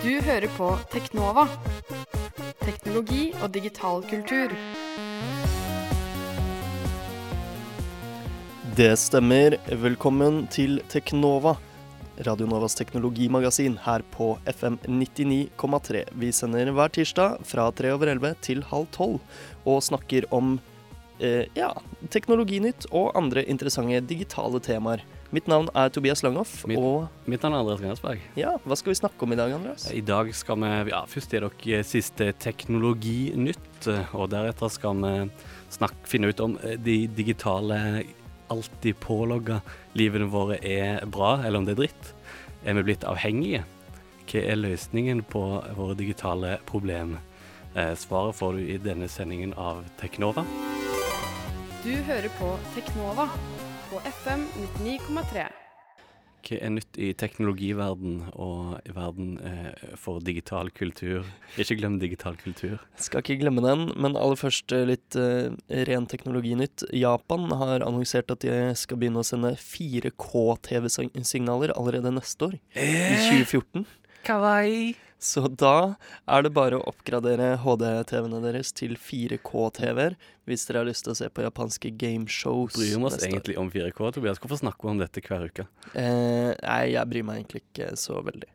Du hører på Teknova. Teknologi og digital kultur. Det stemmer. Velkommen til Teknova, Radio Novas teknologimagasin her på FM 99,3. Vi sender hver tirsdag fra tre over elleve til halv tolv og snakker om ja, teknologinytt og andre interessante digitale temaer. Mitt navn er Tobias Langhoff, Mitt- og Mitt navn er Andreas Grensberg. ja, hva skal vi snakke om i dag, Andreas? I dag skal vi ja, først gi dere siste teknologinytt, og deretter skal vi snakke, finne ut om eh, de digitale, alltid pålogga livene våre er bra, eller om det er dritt. Er vi blitt avhengige? Hva er løsningen på våre digitale problemer? Eh, svaret får du i denne sendingen av Teknova. Du hører på Teknova på FM 99,3. Hva er nytt i teknologiverden og i verden eh, for digital kultur? Ikke glem digital kultur. Skal ikke glemme den, men aller først eh, litt eh, ren teknologinytt. Japan har annonsert at de skal begynne å sende 4K-TV-signaler allerede neste år, i 2014. Kawaii. Så da er det bare å oppgradere HD-TV-ene deres til 4K-TV-er hvis dere har lyst til å se på japanske gameshows. Bryr vi oss egentlig om 4K, Tobias? Hvorfor snakker vi om dette hver uke? Eh, nei, jeg bryr meg egentlig ikke så veldig.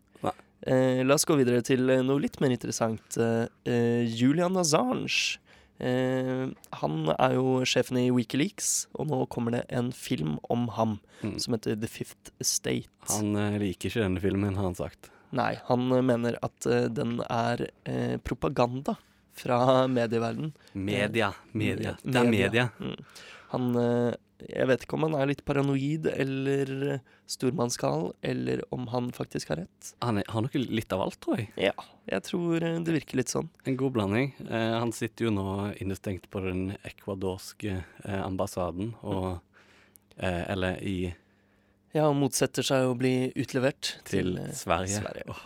Eh, la oss gå videre til eh, noe litt mer interessant. Eh, Julian Assange. Eh, han er jo sjefen i Wikileaks, og nå kommer det en film om ham Mm. som heter The Fifth Estate. Han eh, liker ikke denne filmen, har han sagt. Nei, han eh, mener at eh, den er eh, propaganda fra medieverdenen. Media. Media. Det er Media. Mm. Han Jeg vet ikke om han er litt paranoid eller stormannsgal, eller om han faktisk har rett. Han har nok litt av alt, tror jeg. Ja, jeg tror det virker litt sånn. En god blanding. Han sitter jo nå innestengt på den ecuadorske ambassaden, og eh, Eller i Ja, og motsetter seg å bli utlevert til til Sverige. Sverige. Åh,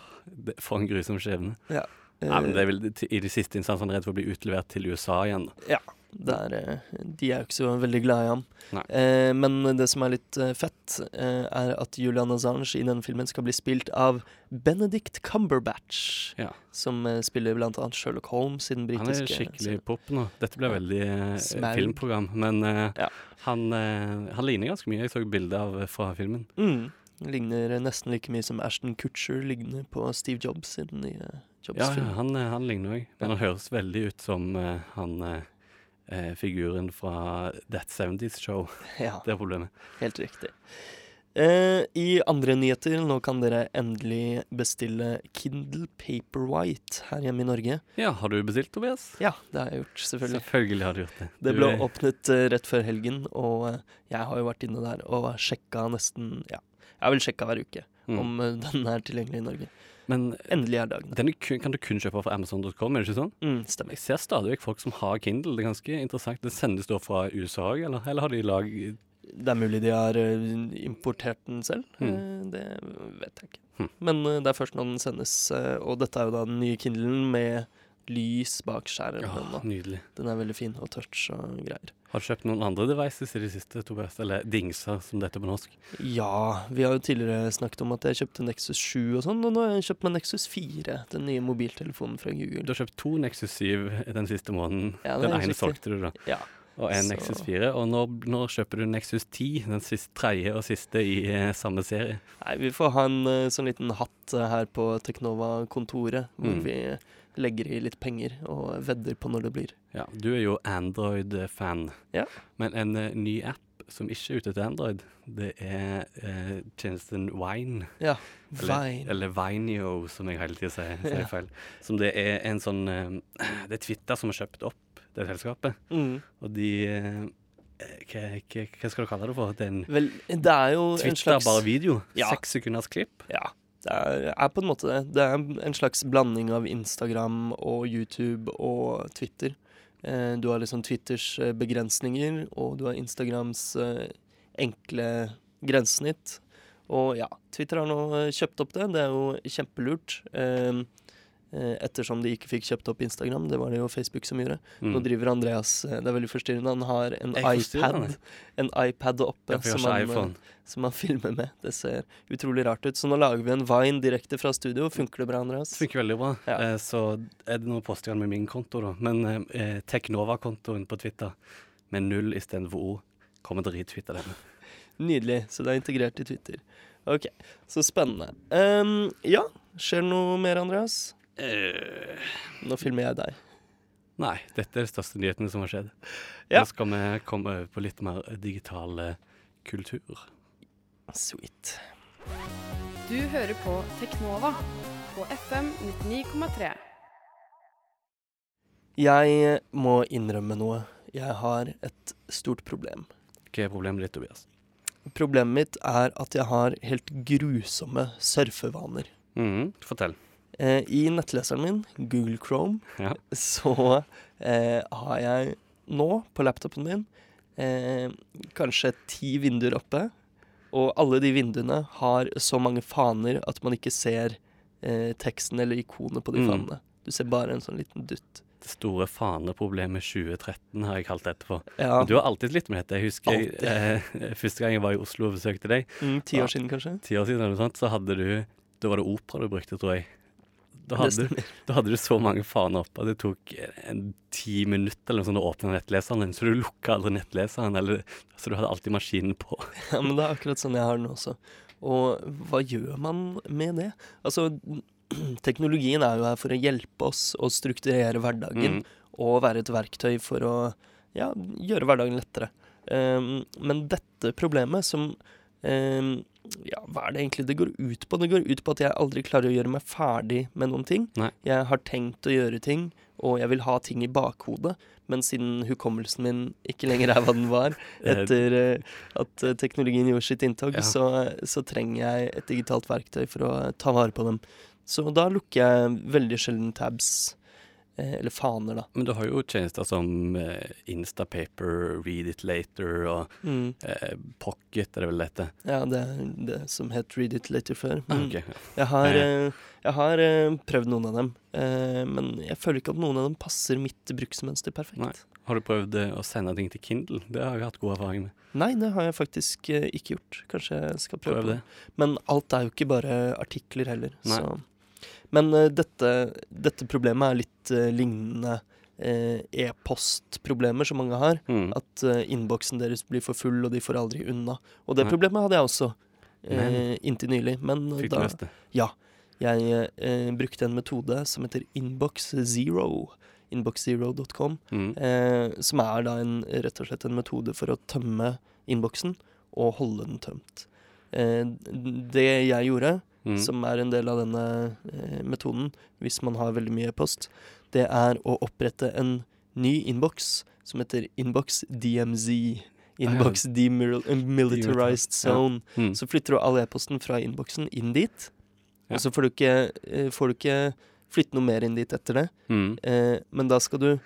det, for en grusom skjebne. Ja. Nei, men det er vel i de siste instansene redd for å bli utlevert til USA igjen. da. Der, eh, de er jo ikke så veldig glad i ham. Eh, men det som er litt eh, fett, eh, er at Julian Assange i denne filmen skal bli spilt av Benedict Cumberbatch, Ja. som eh, spiller blant annet Sherlock Holmes i den Han er britiske skikkelig pop nå. Dette blir veldig eh, filmprogram, men Ja. han, han ligner ganske mye. Jeg så bilde av fra filmen. Mm. Ligner nesten like mye som Ashton Kutcher ligner på Steve Jobs i den nye Jobs-filmen. ja, han, han ligner òg. Men han høres veldig ut som han eh, figuren fra That 70's Show. Ja, Det er problemet. helt riktig. Eh, I andre nyheter, nå kan dere endelig bestille Kindle Paperwhite her hjemme i Norge. Ja, har du bestilt, Tobias? Ja, det har jeg gjort, selvfølgelig. Selvfølgelig har du gjort det. Det ble er- åpnet eh, rett før helgen, og eh, jeg har jo vært inne der og sjekka nesten Ja, jeg har vel sjekka hver uke Mm. om eh, den er tilgjengelig i Norge. Men Endelig er dagen den kan du kun kjøpe fra Amazon.com, er det ikke sånn? Mm, stemmer. Jeg ser stadig vekk folk som har Kindle. Det er ganske interessant. Det sendes da fra USA òg, eller? Eller har de lag Det er mulig de har eh, importert den selv. Mm. Eh, det vet jeg ikke. Mm. Men eh, det er først når den sendes. eh, og dette er jo da den nye Kindlen med lys bak skjermen. Ja. Nydelig. Den er veldig fin, og touch og greier. Har du kjøpt noen andre devices i det siste, Tobias? Eller dingser, som det heter på norsk? Ja, vi har jo tidligere snakket om at jeg kjøpte Nexus 7 og sånn, og nå har jeg kjøpt meg Nexus 4, den nye mobiltelefonen fra Google. Du har kjøpt to Nexus 7 den siste måneden. Ja, den ene solgte du, da. Ja. Og en Så- Nexus 4. Og nå, nå kjøper du Nexus 10, den siste, tredje og siste i eh, samme serie. Nei, vi får ha en eh, sånn liten hatt eh, her på Teknova-kontoret, hvor Mm. vi legger i litt penger og vedder på når det blir. Ja, du er jo Android-fan. Ja. Men en uh, ny app som ikke er ute til Android, det er uh, tjenesten Wine. Ja, Vine. eller Vineo, som jeg hele tida sier, sier Ja. feil. Som det er en sånn uh, Det er Twitter som har kjøpt opp det selskapet. Mm. Og de hva, hva, hva skal du kalle det for? Det er en Vel, det er jo en slags Twitter, bare video? Ja. Seks sekunders klipp? Ja, det er, på en måte det. Det er en slags blanding av Instagram og YouTube og Twitter. Eh, du har liksom Twitters eh, begrensninger, og du har Instagrams eh, enkle grensesnitt. Og ja, Twitter har nå kjøpt opp det. Det er jo kjempelurt. Eh, eh, ettersom de ikke fikk kjøpt opp Instagram. Det var det jo Facebook som gjorde. Mm. Nå driver Andreas eh, Det er veldig forstyrrende. Han har en iPad En iPad oppe Ja, som, han, eh, som han filmer med. Det ser utrolig rart ut. Så nå lager vi en Vine direkte fra studio. Funker det bra, Andreas? Funker veldig bra. Ja. Eh, så er det noe postinger med min konto, da. Men eh, Teknova-kontoen på Twitter med null istedenfor O kommer til å retwitte den. Nydelig. Så det er integrert i Twitter. Ok, så spennende. Um, ja, skjer det noe mer, Andreas? Eh, Nå filmer jeg deg. nei, dette er de største nyhetene som har skjedd. Ja. Nå skal vi komme over på litt mer digital eh, kultur. Sweet. Du hører på Teknova på FM 99,3. Jeg må innrømme noe. Jeg har et stort problem. Hva er problemet ditt, Tobias? Problemet mitt er at jeg har helt grusomme surfevaner. Mm, Fortell. Eh, I nettleseren min, Google Chrome, Ja. så eh, har jeg nå på laptopen min eh, kanskje ti vinduer oppe. Og alle de vinduene har så mange faner at man ikke ser eh, teksten eller ikonet på de Mm. fanene. Du ser bare en sånn liten dutt. Det store faneproblemet 2013 har jeg kalt det etterpå. Ja, Du har alltid slitt med dette. Jeg husker jeg, eh, første gang jeg var i Oslo og besøkte deg, mm, ti år siden kanskje. ti år siden, eller noe sånt, så hadde du Da var det opera du brukte, tror jeg. Da hadde, da hadde du så mange faner oppe at det tok en ti minutter eller noe sånt å åpne nettleseren din, så du lukka aldri nettleseren, eller Så du hadde alltid maskinen på. Ja, men det er akkurat sånn jeg har den også. Og hva gjør man med det? Altså, teknologien er jo her for å hjelpe oss å strukturere hverdagen Mm. og være et verktøy for å ja, gjøre hverdagen lettere. Um, men dette problemet som um, Ja, hva er det egentlig det går ut på? Det går ut på at jeg aldri klarer å gjøre meg ferdig med noen ting. Nei. Jeg har tenkt å gjøre ting, og jeg vil ha ting i bakhodet. Men siden hukommelsen min ikke lenger er hva den var, Eh, etter eh, at eh, teknologien gjorde sitt inntog, Ja. så, så trenger jeg et digitalt verktøy for å eh, ta vare på dem. Så da lukker jeg veldig sjelden tabs, eh, eller faner, da. Men du har jo tjenester som eh, Instapaper, Read It Later og Mm. eh, Pocket, er det vel dette? Ja, det er det som het Read It Later før. Ah, Men ok, jeg har, eh, jeg har eh, prøvd noen av dem, eh, men jeg føler ikke at noen av dem passer mitt bruksmønster perfekt. Nei. Har du prøvd eh, å sende ting til Kindle? Det har jeg hatt god erfaring med. Nei, det har jeg faktisk eh, ikke gjort. Kanskje jeg skal prøve Prøv det. Men alt er jo ikke bare artikler heller. Nei. Så. Men eh, dette, dette problemet er litt eh, lignende eh, e-postproblemer som mange har. Mm. At innboksen deres blir for full, og de får aldri unna. Og det problemet hadde jeg også inntil nylig. Men Fikk da løst det? jeg eh, brukte en metode som heter Inbox Zero. Inboxzero.com. Mm. Eh, som er da en, rett og slett en metode for å tømme innboksen og holde den tømt. Eh, det jeg gjorde, Mm. som er en del av denne eh, metoden, hvis man har veldig mye e-post, det er å opprette en ny innboks som heter Inbox DMZ. Inbox Demilitarized Ja. Zone. Mm. Så flytter du all e-posten fra innboksen inn dit, Ja. og så får du ikke, eh, får du ikke flytte noe mer inn dit etter det. Mm. Eh, men da skal du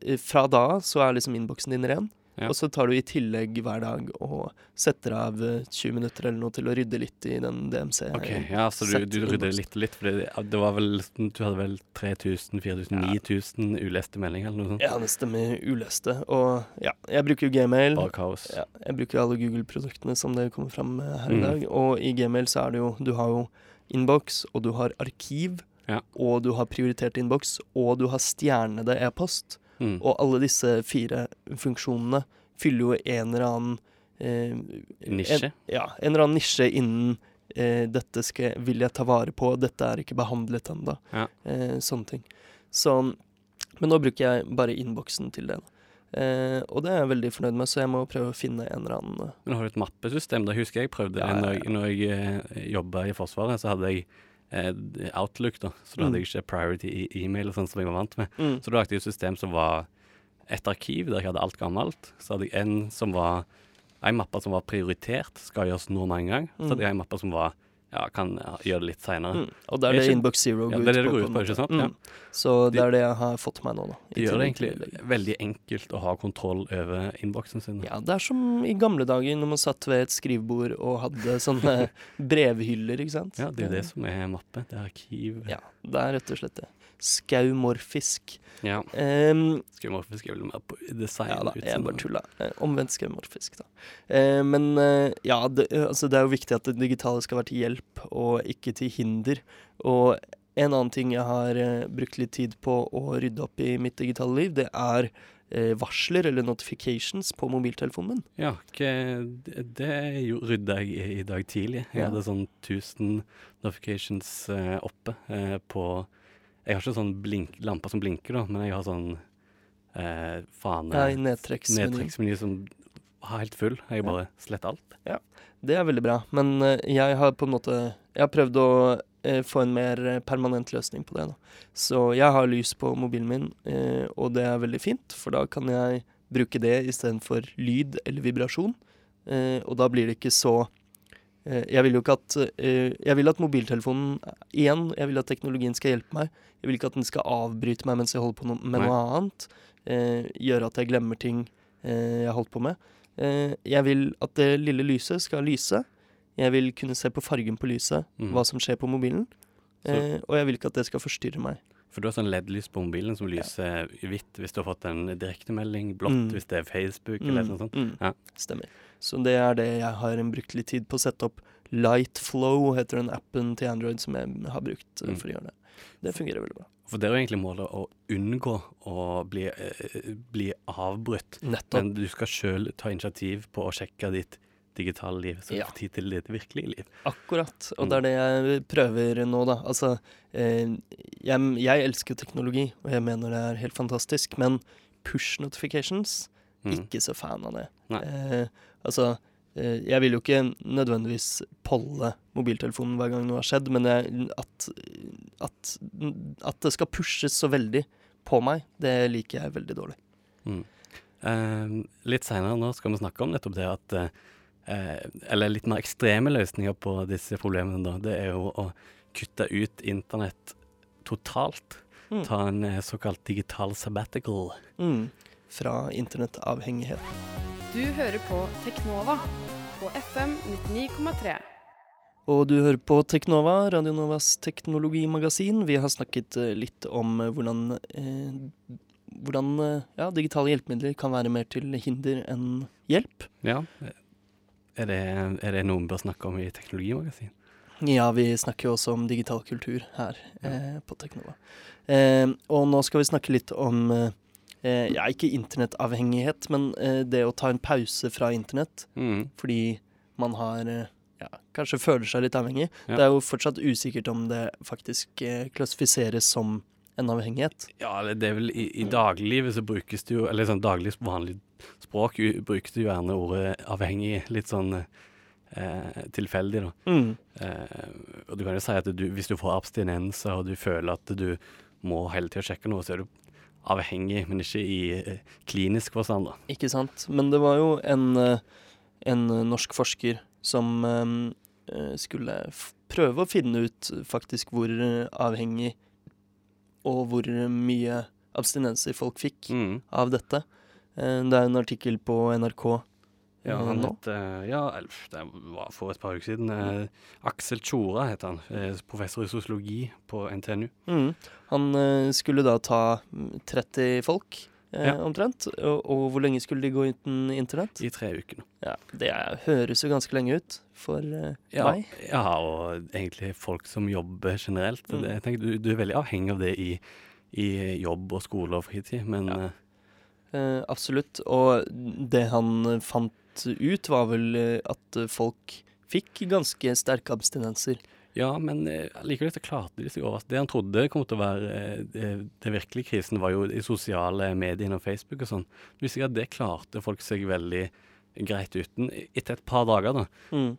eh, Fra da av så er liksom innboksen din ren. Ja. Og så tar du i tillegg hver dag og setter av eh, 20 minutter eller noe til å rydde litt i den DMC. Ok, ja, så du, du rydder litt og litt, for det, det var vel Du hadde vel 3000, 4000, Ja. 9000 uleste meldinger eller noe sånt? Ja, det stemmer. Uleste. Og ja, jeg bruker jo Gmail. Bare kaos. Ja, jeg bruker alle Google-produktene som det kommer fram eh, her i Mm. dag. Og i Gmail så er det jo Du har jo innboks, og du har arkiv, Ja. og du har prioritert innboks, og du har stjernede e-post. Mm. Og alle disse fire funksjonene fyller jo en eller annen eh, Nisje? En, ja, en eller annen nisje innen eh, dette skal, vil jeg ta vare på, dette er ikke behandlet ennå. Ja. Eh, sånne ting. Så, men nå bruker jeg bare innboksen til det. Eh, og det er jeg veldig fornøyd med, så jeg må prøve å finne en eller annen eh, Men har du et mappesystem? Da husker jeg prøvde Ja, ja, Når jeg, når jeg eh, jobba i Forsvaret, så hadde jeg Outlook, da. Så da Mm. hadde jeg ikke priority i e-mail sånn som jeg var vant med. mm. Så da lagde jeg et system som var et arkiv der jeg hadde alt gammelt. Så hadde jeg en som var En mappe som var prioritert, skal gjøres nå med en gang. Så Mm. hadde jeg en mappe som var ja, kan gjøre det litt seinere. Mm. Og det er det Inbox Zero Ja, går det er det det på. går på ut en på, ikke sant? Mm. Ja. Så det er det jeg har fått meg nå, da. De Det gjør det egentlig veldig enkelt å ha kontroll over innboksen sin. Ja, det er som i gamle dager når man satt ved et skrivebord og hadde sånne brevhyller, ikke sant? Ja, det er det som er mappe. Det er arkiv. Ja, det er rett og slett det. Skaumorfisk. Ja. Um, Skaumorfisk er vel mer på design. ja da, jeg bare tulla. Eh, omvendt skaumorfisk, da. Uh, men uh, ja, det, altså, det er jo viktig at det digitale skal være til hjelp, og ikke til hinder. Og en annen ting jeg har uh, brukt litt tid på å rydde opp i mitt digitale liv, det er varsler eller notifications på mobiltelefonen min. Ja, det, det rydda jeg i, dag tidlig. Jeg Ja. hadde sånn 1000 notifications oppe på Jeg har ikke sånn blink, lamper som blinker, da, men jeg har sånn eh, fane Ja, nedtrekksmeny som er helt full. Jeg Ja. bare sletter alt. Ja, Det er veldig bra, men eh, jeg har på en måte Jeg har prøvd å eh, få en mer eh, permanent løsning på det. Da. Så jeg har lys på mobilen min, eh, og det er veldig fint, for da kan jeg bruke det istedenfor lyd eller vibrasjon. Eh, og da blir det ikke så eh, Jeg vil jo ikke at eh, Jeg vil at mobiltelefonen Igjen, jeg vil at teknologien skal hjelpe meg. Jeg vil ikke at den skal avbryte meg mens jeg holder på no med Nei. noe annet. Eh, gjøre at jeg glemmer ting eh, jeg har holdt på med. Eh, jeg vil at det lille lyset skal lyse. Jeg vil kunne se på fargen på lyset, Mm. hva som skjer på mobilen. Eh, og jeg vil ikke at det skal forstyrre meg. For du har sånn LED-lys på mobilen som lyser hvitt hvis du har fått en direktemelding, blått Mm. hvis det er Facebook eller noe sånt. mm. Ja. Stemmer. Så det er det jeg har brukt litt tid på å sette opp. Lightflow heter den appen til Android som jeg har brukt eh, Mm. for å gjøre det. Det fungerer veldig bra. For det er jo egentlig målet å unngå å bli, eh, bli avbrutt. Nettopp. Men du skal sjøl ta initiativ på å sjekke ditt digitale liv, så du Ja. får tid til ditt virkelige liv. Akkurat. Og Mm. det er det jeg prøver nå, da. Altså, eh, jeg, jeg elsker jo teknologi, og jeg mener det er helt fantastisk, men push notifications Mm. Ikke så fan av det. Eh, altså, eh, jeg vil jo ikke nødvendigvis polle mobiltelefonen hver gang noe har skjedd, men jeg, at, at, at det skal pushes så veldig på meg, det liker jeg veldig dårlig. Mm. Eh, litt seinere nå skal vi snakke om nettopp det at eh, Eller litt mer ekstreme løsninger på disse problemene, da. Det er jo å kutte ut internett totalt. Mm. Ta en eh, såkalt digital sabbatical. Mm. Fra internettavhengighet. Du hører på Teknova på FM 99,3. Og du hører på Teknova, Radio Novas teknologimagasin. Vi har snakket eh, litt om eh, hvordan, eh, hvordan eh, ja, digitale hjelpemidler kan være mer til hinder enn hjelp. Ja. Er det, er det noe vi bør snakke om i Teknologimagasin? Ja, vi snakker jo også om digital kultur her eh, på Teknova. Eh, og nå skal vi snakke litt om eh, ja, ikke internettavhengighet, men eh, det å ta en pause fra internett Mm. fordi man har eh, ja, kanskje føler seg litt avhengig. Ja. Det er jo fortsatt usikkert om det faktisk eh, klassifiseres som en avhengighet. Ja, eller det er vel i, i dagliglivet så brukes det jo Eller sånn daglig vanlig språk brukes det jo gjerne ordet avhengig litt sånn eh, tilfeldig, da. Mm. Eh, og du kan jo si at du, hvis du får abstinenser og du føler at du må hele tida sjekke noe, så er du avhengig, men ikke i eh, klinisk forstand, da. Ikke sant. Men det var jo en, eh, en norsk forsker som eh, skulle prøve å finne ut faktisk hvor avhengig og hvor mye abstinenser folk fikk Mm. av dette. Det er en artikkel på NRK Ja, han het eh, Ja, det var for et par uker siden. eh, Aksel Tjora het han. eh, professor i sosiologi på NTNU. Mm. Han eh, skulle da ta mm, 30 folk, eh, Ja. omtrent. Og, og hvor lenge skulle de gå uten internett? I tre uker nå. Ja, det høres jo ganske lenge ut for eh, Ja, meg. ja, og egentlig folk som jobber generelt. Mm. Det, jeg tenker, du, du er veldig avhengig av det i, i jobb og skole og fritid, men Ja. absolutt. Og det han fant ut, var vel eh, at folk fikk ganske sterke abstinenser. Ja, men eh, likevel så klarte de seg over. Det han trodde kom til å være eh, det, det virkelige krisen, var jo i sosiale medier og Facebook og sånn. Det viste seg at det klarte folk seg veldig greit uten etter et par dager, da. Mm.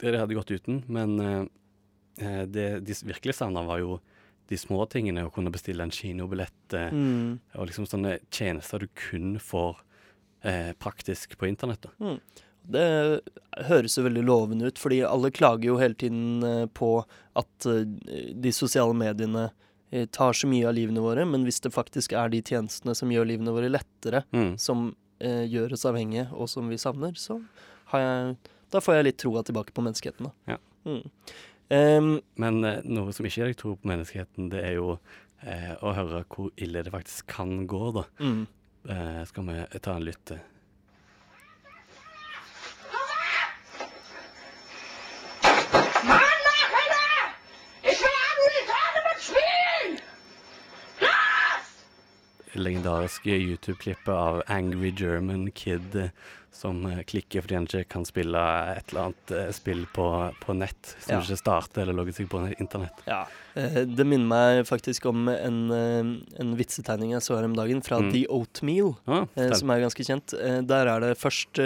Det de hadde gått uten. Men eh, det de virkelig savna, var jo de små tingene. Å kunne bestille en kinobillett Mm. og liksom sånne tjenester du kun får eh, praktisk på internett. da. Det høres jo veldig lovende ut, fordi alle klager jo hele tiden eh, på at eh, de sosiale mediene eh, tar så mye av livene våre, men hvis det faktisk er de tjenestene som gjør livene våre lettere, Mm. som eh, gjør oss avhengige, og som vi savner, så har jeg Da får jeg litt troa tilbake på menneskeheten, da. Ja. Mm. Um, Men eh, noe som ikke gir deg tro på menneskeheten, det er jo eh, å høre hvor ille det faktisk kan gå, da. Mm. Eh, skal vi ta en lytt? eh? Legendariske YouTube-klippet av Angry German Kid eh, som eh, klikker fordi han ikke kan spille et eller annet eh, spill på, på nett som Ja. ikke starter eller logger seg på internett. Ja. Det minner meg faktisk om en, en vitsetegning jeg så her om dagen, fra Mm. The Oatmeal, Ah, som er ganske kjent. Der er det først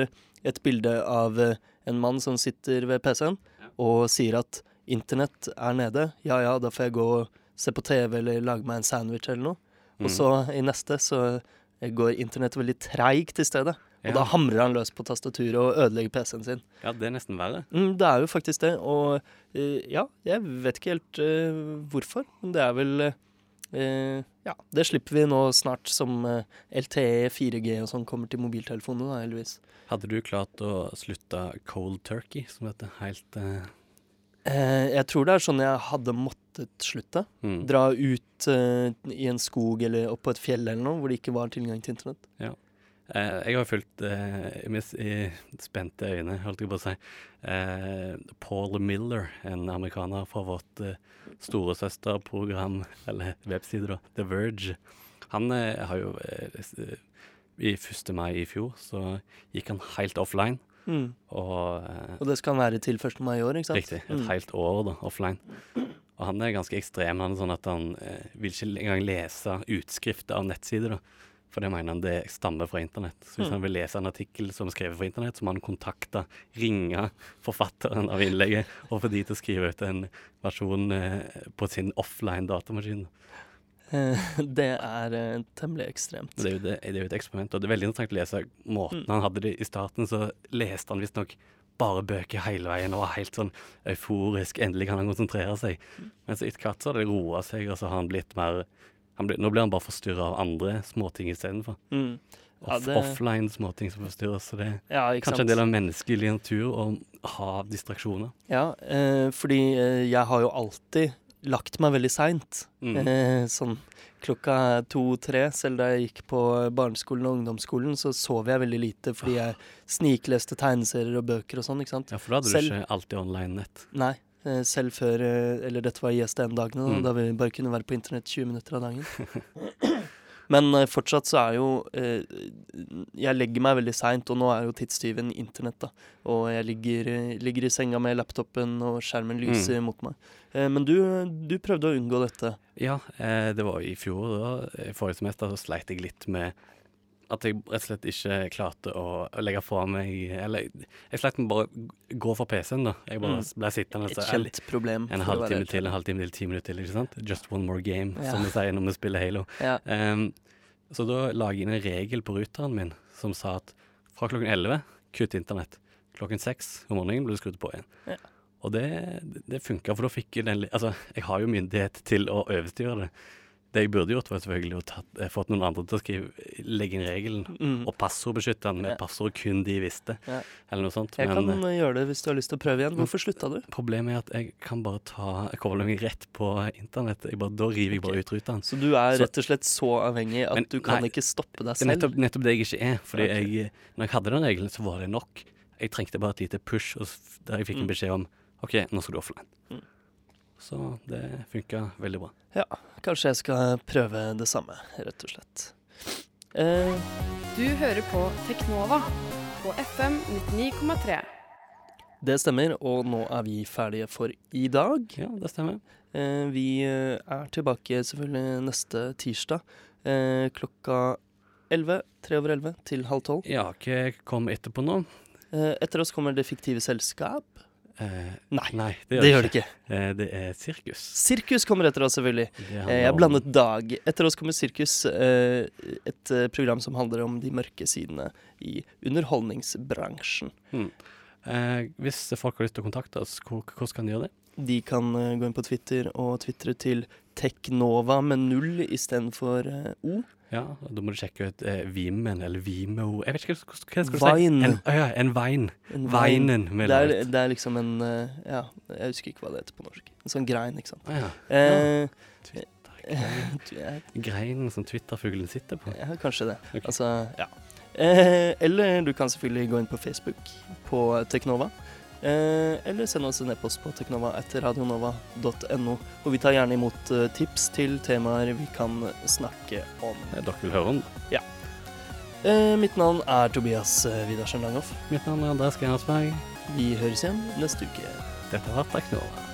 et bilde av en mann som sitter ved PC-en og sier at internett er nede. Ja ja, da får jeg gå og se på TV eller lage meg en sandwich eller noe. Og Mm. så i neste så eh, går internett veldig treigt i stedet. Og Ja. da hamrer han løs på tastaturet og ødelegger PC-en sin. ja, det er nesten verre. Mm, det er jo faktisk det, og uh, ja, jeg vet ikke helt uh, hvorfor, men det er vel eh, Ja, det slipper vi nå snart som LTE, 4G og sånn kommer til mobiltelefonene, da, heldigvis. Hadde du klart å slutte cold turkey, som heter helt jeg tror det er sånn jeg hadde måttet slutte. mm. Dra ut uh, i en skog eller opp på et fjell eller noe hvor det ikke var tilgang til internett. Eh, jeg har fulgt eh, i spente øyne, holdt jeg på å si, eh, Paul Miller, en amerikaner fra vårt eh, storesøsterprogram, eller webside, da, The Verge. Han eh, har jo eh, eh, I 1. mai i fjor så gikk han helt offline, Mm. og eh, Og det skal han være til 1. mai i år, ikke sant? Riktig. Et Mm. helt år da, offline. Og han er ganske ekstrem. Han er sånn at han eh, vil ikke engang lese utskrifter av nettsider. da. For det mener han det stammer fra internett. Så hvis Mm. han vil lese en artikkel som er skrevet fra internett, så må han kontakte, ringe forfatteren av innlegget og få de til å skrive ut en versjon eh, på sin offline datamaskin. Eh, det er eh, temmelig ekstremt. Det er, jo det, det er jo et eksperiment. Og det er veldig interessant å lese måten Mm. han hadde det i starten. Så leste han visstnok bare bøker hele veien og var helt sånn euforisk. Endelig kan han konsentrere seg. Men så etter hvert så har det roa seg, og så har han blitt mer han ble, Nå blir han bare forstyrra av andre småting istedenfor. Mm. Ja, Off, det- Offline småting som forstyrrer. Så det er Ja, kanskje sant? en del av menneskelig natur å ha distraksjoner. Ja, eh, fordi eh, jeg har jo alltid lagt meg veldig seint. Mm. Eh, sånn klokka to-tre, selv da jeg gikk på barneskolen og ungdomsskolen, så sov jeg veldig lite fordi jeg snikleste tegneserier og bøker og sånn, ikke sant. Ja, for da hadde Selv- du ikke alltid online nett. Nei, eh, selv før eh, Eller dette var ISDN-dagene, da, Mm. da vi bare kunne være på internett 20 minutter av dagen. Men eh, fortsatt så er jo eh, Jeg legger meg veldig seint, og nå er jo tidstyven internett, da. Og jeg ligger, eh, ligger i senga med laptopen, og skjermen lyser mot meg. Men du, du prøvde å unngå dette. Ja, det var i fjor. da, i Forrige semester så sleit jeg litt med at jeg rett og slett ikke klarte å, legge fra meg Eller jeg sleit med bare gå fra PC-en, da. Jeg bare Mm. ble sittende Et kjent problem. en for halvtime til, en halvtime til, ti minutter til. ikke sant? Just one more game, Ja. som vi sier når vi spiller Halo. Ja. Um, så da lager jeg inn en regel på ruteren min som sa at fra klokken 11 kutt internett. Klokken 6 om morgenen blir det skrudd på igjen. Ja. Og det, det, det funka, for da fikk jeg den Altså, jeg har jo myndighet til å overstyre det. Det jeg burde gjort, var selvfølgelig å tatt, eh, fått noen andre til å skrive, legge inn regelen. Mm. Og passordbeskytte den med Ja. passord kun de visste, Ja. eller noe sånt. Jeg Men kan eh, eh, gjøre det hvis du har lyst til å prøve igjen. Hvorfor slutta du? problemet er at jeg kan bare ta koblingen rett på internett. Bare, da river jeg bare ut ruta. Så du er Så- rett og slett så avhengig at Men du kan nei, ikke stoppe deg Det er selv? nettopp, nettopp det jeg ikke er. Fordi okay. jeg, når jeg hadde den regelen, så var det nok. Jeg trengte bare et lite push og der jeg fikk en Mm. beskjed om OK, nå skal du offline. Mm. Så det funka veldig bra. Ja, kanskje jeg skal prøve det samme, rett og slett. Eh, Du hører på Teknova på FM 99,3. det stemmer, og nå er vi ferdige for i dag. Ja, det stemmer. Eh, vi eh, er tilbake selvfølgelig neste tirsdag eh, klokka 11, tre over 11 til halv tolv. Ja, hva kom etterpå nå? Eh, etter oss kommer Det fiktive selskap. Eh, Nei, nei, det gjør det ikke. Eh, det er sirkus. Sirkus kommer etter oss, selvfølgelig. Eh, Jeg blandet dag. Etter oss kommer Sirkus, eh, et eh, program som handler om de mørke sidene i underholdningsbransjen. Eh, hvis folk har lyst til å kontakte oss, hvordan kan de gjøre det? De kan gå inn på Twitter og tvitre til Teknova med null istedenfor O. Ja, Da må du sjekke ut eh, Vimen eller Vimeo Jeg vet ikke hva, hva skal du Vine. si? En, å ja, en vein. En vein. Veinen. Det er, det er liksom en eh, Ja, jeg husker ikke hva det heter på norsk. En sånn grein, ikke sant. Ah, ja. Eh, ja. Greinen som Twitter-fuglen sitter på. Ja, kanskje det. Okay. Altså, ja. Eh, eller du kan selvfølgelig gå inn på Facebook på Teknova. Eh, eller send oss en e-post på teknova etter radionova.no. Og vi tar gjerne imot eh, tips til temaer vi kan snakke om. Dere vil høre om det. Eh, mitt navn er Tobias Vidarsen Widersen Langhoff. Mitt navn er Andreas Gerhardsberg. Vi høres igjen neste uke. Dette vært Teknova.